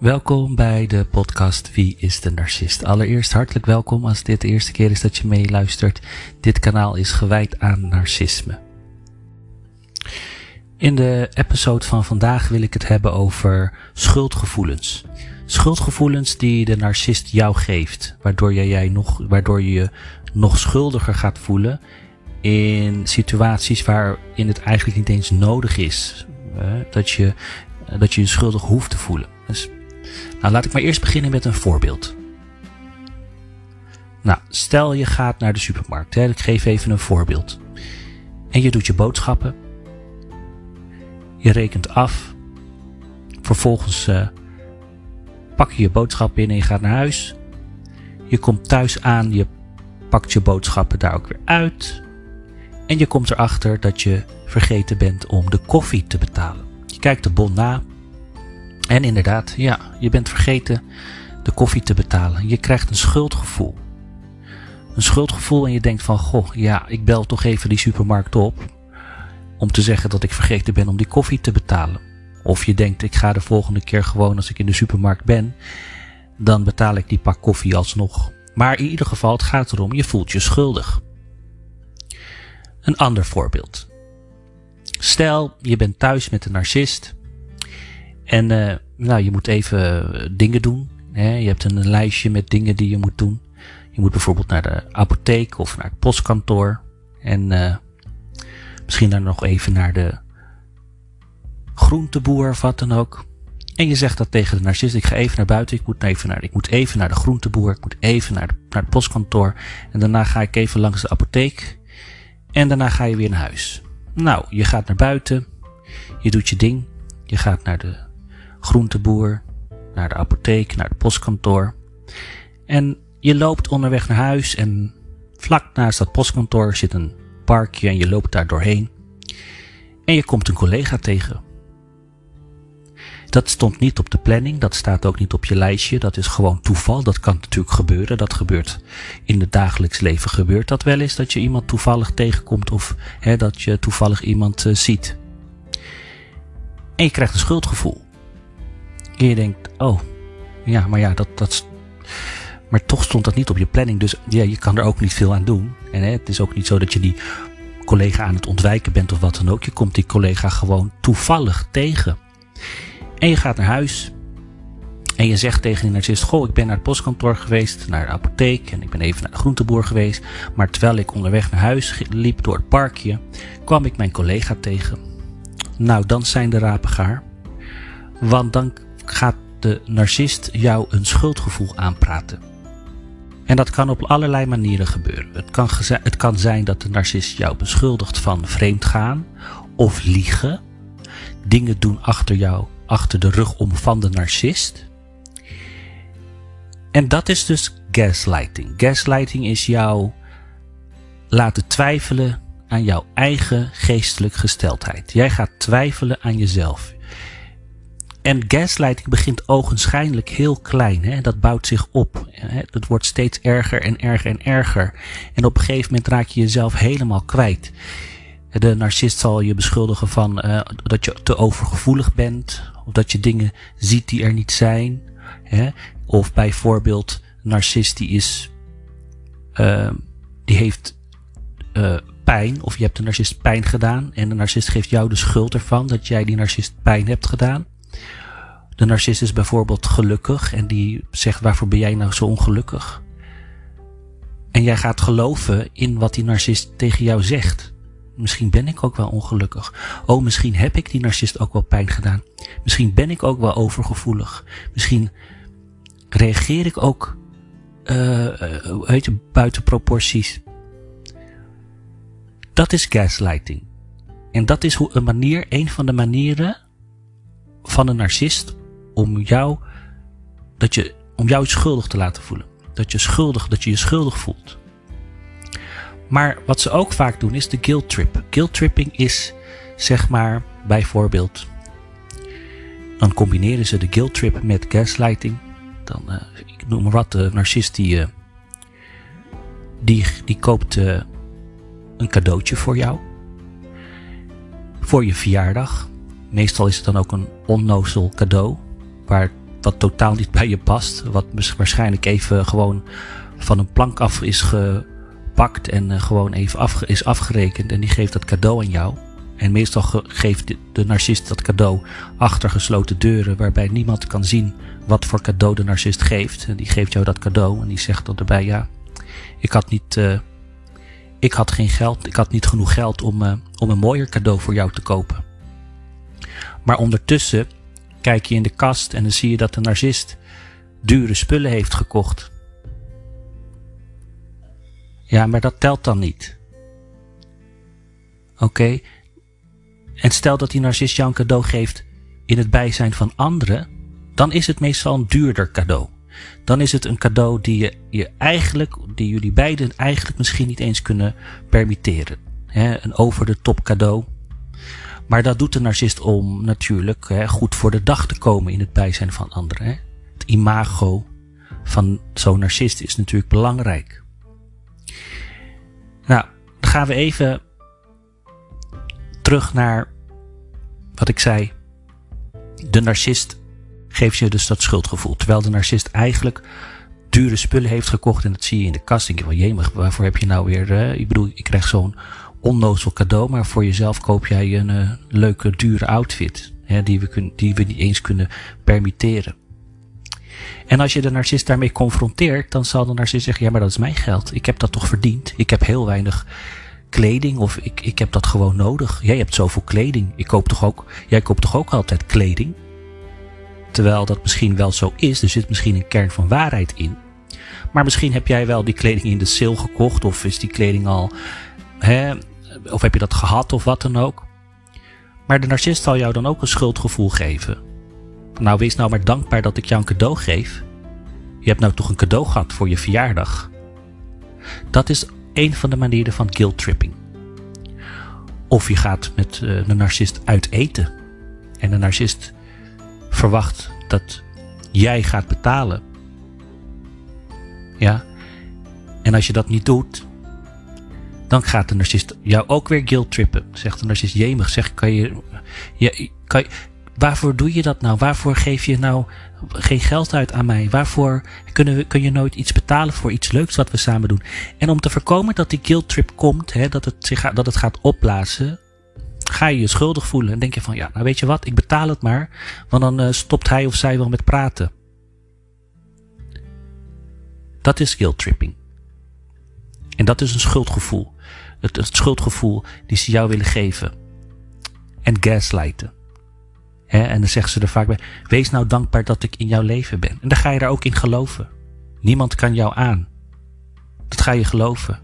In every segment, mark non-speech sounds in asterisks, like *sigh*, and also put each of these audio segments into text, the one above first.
Welkom bij de podcast Wie is de Narcist? Allereerst hartelijk welkom als dit de eerste keer is dat je meeluistert. Dit kanaal is gewijd aan narcisme. In de episode van vandaag wil ik het hebben over schuldgevoelens. Schuldgevoelens die de narcist jou geeft, waardoor je, jij nog, waardoor je je nog schuldiger gaat voelen in situaties waarin het eigenlijk niet eens nodig is dat, je, dat je je schuldig hoeft te voelen. Dus, nou, laat ik maar eerst beginnen met een voorbeeld. Nou, stel je gaat naar de supermarkt. Hè, ik geef even een voorbeeld. En je doet je boodschappen. Je rekent af. Vervolgens uh, pak je je boodschap in en je gaat naar huis. Je komt thuis aan, je pakt je boodschappen daar ook weer uit. En je komt erachter dat je vergeten bent om de koffie te betalen. Je kijkt de bon na. En inderdaad, ja, je bent vergeten de koffie te betalen. Je krijgt een schuldgevoel. Een schuldgevoel en je denkt van, goh, ja, ik bel toch even die supermarkt op. Om te zeggen dat ik vergeten ben om die koffie te betalen. Of je denkt, ik ga de volgende keer gewoon als ik in de supermarkt ben. Dan betaal ik die pak koffie alsnog. Maar in ieder geval, het gaat erom, je voelt je schuldig. Een ander voorbeeld. Stel, je bent thuis met een narcist. En uh, nou, je moet even dingen doen. Hè? Je hebt een lijstje met dingen die je moet doen. Je moet bijvoorbeeld naar de apotheek of naar het postkantoor. En uh, misschien dan nog even naar de groenteboer of wat dan ook. En je zegt dat tegen de narcist. Ik ga even naar buiten. Ik moet even naar, ik moet even naar de groenteboer. Ik moet even naar, de, naar het postkantoor. En daarna ga ik even langs de apotheek. En daarna ga je weer naar huis. Nou, je gaat naar buiten. Je doet je ding. Je gaat naar de groenteboer, naar de apotheek, naar het postkantoor. En je loopt onderweg naar huis en vlak naast dat postkantoor zit een parkje en je loopt daar doorheen. En je komt een collega tegen. Dat stond niet op de planning, dat staat ook niet op je lijstje, dat is gewoon toeval. Dat kan natuurlijk gebeuren, dat gebeurt in het dagelijks leven gebeurt dat wel eens, dat je iemand toevallig tegenkomt of hè, dat je toevallig iemand uh, ziet. En je krijgt een schuldgevoel. En je denkt, oh, ja, maar ja, dat, dat, maar toch stond dat niet op je planning, dus ja, je kan er ook niet veel aan doen. En hè, het is ook niet zo dat je die collega aan het ontwijken bent of wat dan ook. Je komt die collega gewoon toevallig tegen. En je gaat naar huis. En je zegt tegen die narcist: Goh, ik ben naar het postkantoor geweest, naar de apotheek en ik ben even naar de groenteboer geweest. Maar terwijl ik onderweg naar huis liep door het parkje, kwam ik mijn collega tegen. Nou, dan zijn de rapen gaar. Want dan gaat de narcist jou een schuldgevoel aanpraten. En dat kan op allerlei manieren gebeuren. Het kan, het kan zijn dat de narcist jou beschuldigt van vreemdgaan of liegen. Dingen doen achter jou achter de rug om van de narcist. En dat is dus gaslighting. Gaslighting is jou laten twijfelen aan jouw eigen geestelijke gesteldheid. Jij gaat twijfelen aan jezelf. En gaslighting begint ogenschijnlijk heel klein. Hè? Dat bouwt zich op. Het wordt steeds erger en erger en erger. En op een gegeven moment raak je jezelf helemaal kwijt. De narcist zal je beschuldigen van uh, dat je te overgevoelig bent. Of dat je dingen ziet die er niet zijn. Hè? Of bijvoorbeeld, een narcist die is, uh, die heeft uh, pijn. Of je hebt de narcist pijn gedaan. En de narcist geeft jou de schuld ervan dat jij die narcist pijn hebt gedaan. De narcist is bijvoorbeeld gelukkig en die zegt waarvoor ben jij nou zo ongelukkig? En jij gaat geloven in wat die narcist tegen jou zegt. Misschien ben ik ook wel ongelukkig. Oh, misschien heb ik die narcist ook wel pijn gedaan. Misschien ben ik ook wel overgevoelig. Misschien reageer ik ook, uh, weet je, buiten proporties. Dat is gaslighting. En dat is hoe een manier, een van de manieren van een narcist om jou, dat je, om jou schuldig te laten voelen. Dat je schuldig, dat je je schuldig voelt. Maar wat ze ook vaak doen is de guilt trip. Guilt tripping is zeg maar bijvoorbeeld. Dan combineren ze de guilt trip met gaslighting. Dan, uh, ik noem maar wat, de narcist die, uh, die, koopt uh, een cadeautje voor jou. Voor je verjaardag. Meestal is het dan ook een onnozel cadeau. Waar wat totaal niet bij je past. Wat waarschijnlijk even gewoon van een plank af is gepakt en uh, gewoon even afge is afgerekend. En die geeft dat cadeau aan jou. En meestal geeft de narcist dat cadeau achter gesloten deuren, waarbij niemand kan zien wat voor cadeau de narcist geeft. En die geeft jou dat cadeau en die zegt dan erbij: Ja, ik had niet. Uh, ik had geen geld, ik had niet genoeg geld om, uh, om een mooier cadeau voor jou te kopen. Maar ondertussen kijk je in de kast en dan zie je dat de narcist dure spullen heeft gekocht. Ja, maar dat telt dan niet. Oké. En stel dat die narcist jou een cadeau geeft in het bijzijn van anderen, dan is het meestal een duurder cadeau. Dan is het een cadeau die je, je eigenlijk, die jullie beiden eigenlijk misschien niet eens kunnen permitteren. Een over de top cadeau. Maar dat doet de narcist om natuurlijk he, goed voor de dag te komen in het bijzijn van anderen. He. Het imago van zo'n narcist is natuurlijk belangrijk. Nou, dan gaan we even terug naar wat ik zei. De narcist geeft je dus dat schuldgevoel. Terwijl de narcist eigenlijk dure spullen heeft gekocht en dat zie je in de kast. Denk je van, jemig, waarvoor heb je nou weer... Uh, ik bedoel, je krijgt zo'n onnozel cadeau, maar voor jezelf koop jij een uh, leuke, dure outfit. Hè, die, we die we niet eens kunnen permitteren. En als je de narcist daarmee confronteert, dan zal de narcist zeggen: Ja, maar dat is mijn geld. Ik heb dat toch verdiend. Ik heb heel weinig kleding of ik, ik heb dat gewoon nodig. Jij hebt zoveel kleding. Ik koop toch ook, jij koopt toch ook altijd kleding? Terwijl dat misschien wel zo is, er zit misschien een kern van waarheid in. Maar misschien heb jij wel die kleding in de sale gekocht, of is die kleding al, hè, of heb je dat gehad of wat dan ook. Maar de narcist zal jou dan ook een schuldgevoel geven. Nou, wees nou maar dankbaar dat ik jou een cadeau geef. Je hebt nou toch een cadeau gehad voor je verjaardag. Dat is een van de manieren van guilt tripping. Of je gaat met uh, de narcist uit eten. En de narcist verwacht dat jij gaat betalen. Ja. En als je dat niet doet, dan gaat de narcist jou ook weer guilt trippen. Zegt de narcist, jemig, zeg, kan je, je, kan je, waarvoor doe je dat nou? Waarvoor geef je nou geen geld uit aan mij? Waarvoor kunnen we, kun je nooit iets betalen voor iets leuks wat we samen doen? En om te voorkomen dat die guilt trip komt, hè, dat, het zich, dat het gaat opblazen, ga je je schuldig voelen en denk je van, ja, nou weet je wat, ik betaal het maar, want dan uh, stopt hij of zij wel met praten. Dat is guilt tripping. En dat is een schuldgevoel. Het, schuldgevoel die ze jou willen geven. En gaslighten. En dan zeggen ze er vaak bij: Wees nou dankbaar dat ik in jouw leven ben. En dan ga je daar ook in geloven. Niemand kan jou aan. Dat ga je geloven.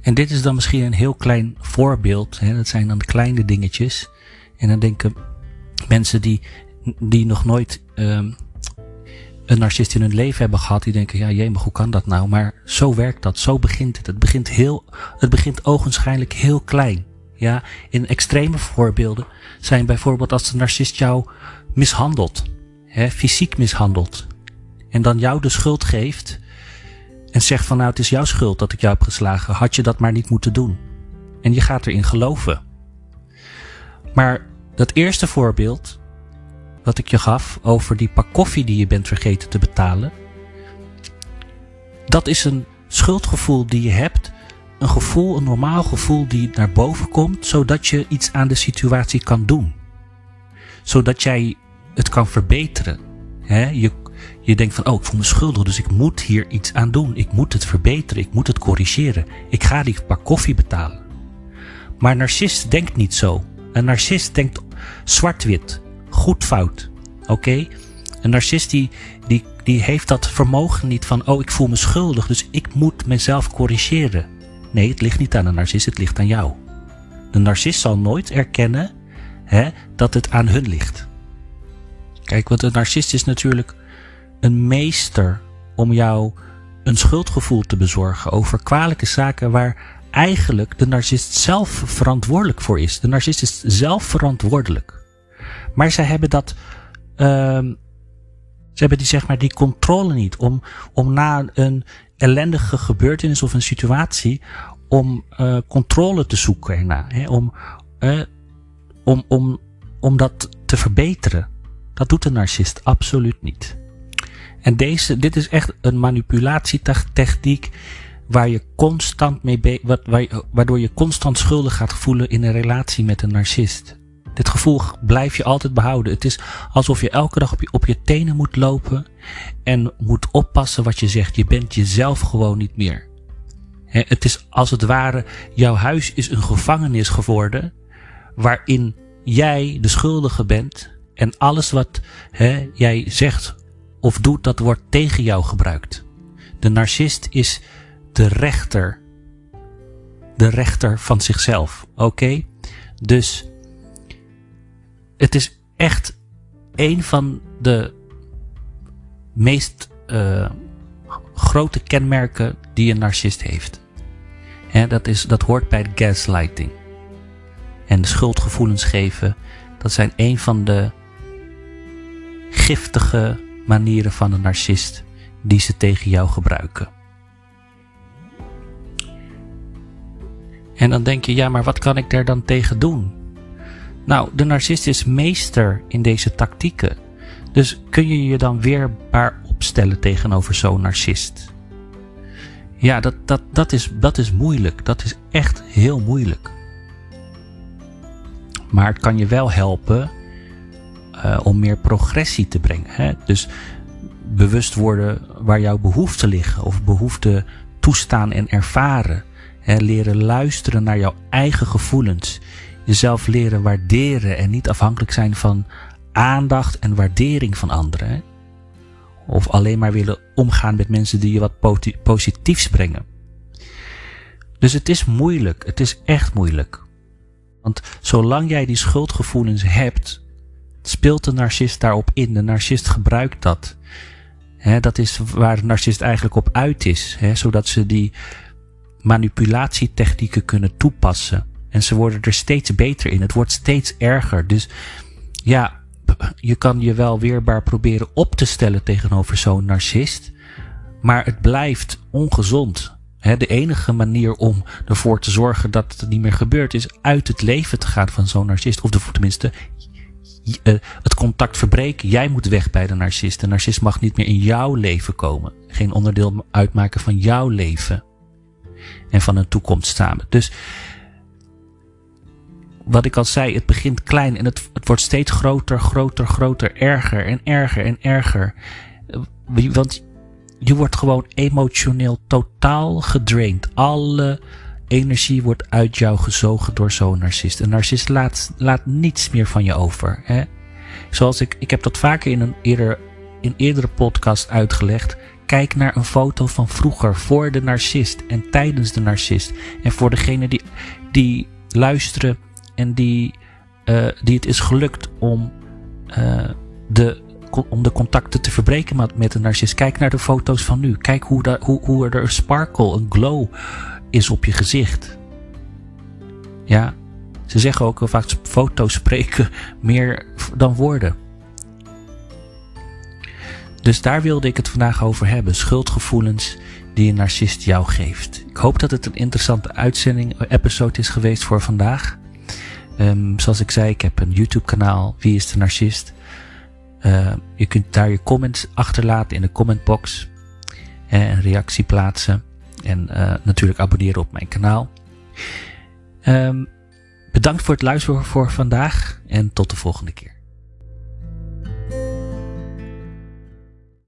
En dit is dan misschien een heel klein voorbeeld. Dat zijn dan de kleine dingetjes. En dan denken mensen die, die nog nooit um, een narcist in hun leven hebben gehad, die denken, ja jee, maar hoe kan dat nou? Maar zo werkt dat, zo begint het. Het begint heel, het begint ogenschijnlijk heel klein. Ja, in extreme voorbeelden zijn bijvoorbeeld als de narcist jou mishandelt, hè, fysiek mishandelt, en dan jou de schuld geeft en zegt van nou het is jouw schuld dat ik jou heb geslagen, had je dat maar niet moeten doen. En je gaat erin geloven. Maar dat eerste voorbeeld, wat ik je gaf over die pak koffie die je bent vergeten te betalen, dat is een schuldgevoel die je hebt. Een gevoel, een normaal gevoel die naar boven komt, zodat je iets aan de situatie kan doen. Zodat jij het kan verbeteren. je je denkt van, oh, ik voel me schuldig, dus ik moet hier iets aan doen. Ik moet het verbeteren, ik moet het corrigeren. Ik ga die pak koffie betalen. Maar een narcist denkt niet zo. Een narcist denkt zwart-wit, goed-fout. Oké? Een narcist die, die, die heeft dat vermogen niet van, oh, ik voel me schuldig, dus ik moet mezelf corrigeren. Nee, het ligt niet aan een narcist, het ligt aan jou. De narcist zal nooit erkennen hè, dat het aan hun ligt. Kijk, want een narcist is natuurlijk een meester om jou een schuldgevoel te bezorgen over kwalijke zaken waar eigenlijk de narcist zelf verantwoordelijk voor is. De narcist is zelf verantwoordelijk. Maar zij hebben dat, uh, ze hebben die, zeg maar, die controle niet om, om na een ellendige gebeurtenis of een situatie, om uh, controle te zoeken erna. Hè, om, uh, om, om, om dat te verbeteren. Dat doet de narcist absoluut niet. En deze, dit is echt een manipulatietechniek waar je constant mee waardoor je constant schuldig gaat voelen in een relatie met een narcist. Dit gevoel blijf je altijd behouden. Het is alsof je elke dag op je, op je tenen moet lopen en moet oppassen wat je zegt. Je bent jezelf gewoon niet meer. het is als het ware, jouw huis is een gevangenis geworden waarin jij de schuldige bent en alles wat jij zegt of doet, dat wordt tegen jou gebruikt. De narcist is de rechter. De rechter van zichzelf. Oké? Dus het is echt een van de meest uh, grote kenmerken die een narcist heeft. He, dat, is, dat hoort bij de gaslighting. En schuldgevoelens geven, dat zijn een van de giftige manieren van een narcist die ze tegen jou gebruiken. En dan denk je, ja, maar wat kan ik daar dan tegen doen? Nou, de narcist is meester in deze tactieken. Dus kun je je dan weerbaar opstellen tegenover zo'n narcist? Ja, dat, dat, dat, is, dat is moeilijk. Dat is echt heel moeilijk. Maar het kan je wel helpen uh, om meer progressie te brengen. Hè? Dus bewust worden waar jouw behoeften liggen of behoeften toestaan en ervaren. Hè? Leren luisteren naar jouw eigen gevoelens jezelf leren waarderen en niet afhankelijk zijn van aandacht en waardering van anderen. Of alleen maar willen omgaan met mensen die je wat positiefs brengen. Dus het is moeilijk. Het is echt moeilijk. Want zolang jij die schuldgevoelens hebt, speelt de narcist daarop in. De narcist gebruikt dat. dat is waar de narcist eigenlijk op uit is. zodat ze die manipulatietechnieken kunnen toepassen. En ze worden er steeds beter in. Het wordt steeds erger. Dus ja, je kan je wel weerbaar proberen op te stellen tegenover zo'n narcist. Maar het blijft ongezond. de enige manier om ervoor te zorgen dat het niet meer gebeurt, is uit het leven te gaan van zo'n narcist. Of de, tenminste, eh, het contact verbreken. Jij moet weg bij de narcist. De narcist mag niet meer in jouw leven komen. Geen onderdeel uitmaken van jouw leven. En van een toekomst samen. Dus wat ik al zei, het begint klein en het, het wordt steeds groter, groter, groter, erger en erger en erger. Want je wordt gewoon emotioneel totaal gedraind. Alle energie wordt uit jou gezogen door zo'n narcist. Een narcist laat, laat niets meer van je over. Hè? Zoals ik, ik heb dat vaker in een eerder, in eerdere podcast uitgelegd. Kijk naar een foto van vroeger, voor de narcist en tijdens de narcist. En voor degene die, die luisteren en die, uh, die het is gelukt om, uh, de, om de contacten te verbreken met, een narcist. Kijk naar de foto's van nu. Kijk hoe, daar, hoe, hoe er een sparkle, een glow is op je gezicht. Ja, ze zeggen ook vaak foto's spreken *laughs* meer dan woorden. Dus daar wilde ik het vandaag over hebben. Schuldgevoelens die een narcist jou geeft. Ik hoop dat het een interessante uitzending, episode is geweest voor vandaag. Um, zoals ik zei, ik heb een YouTube kanaal. Wie is de narcist? Uh, je kunt daar je comments achterlaten in de commentbox. En een reactie plaatsen. En uh, natuurlijk abonneren op mijn kanaal. Um, bedankt voor het luisteren voor vandaag. En tot de volgende keer.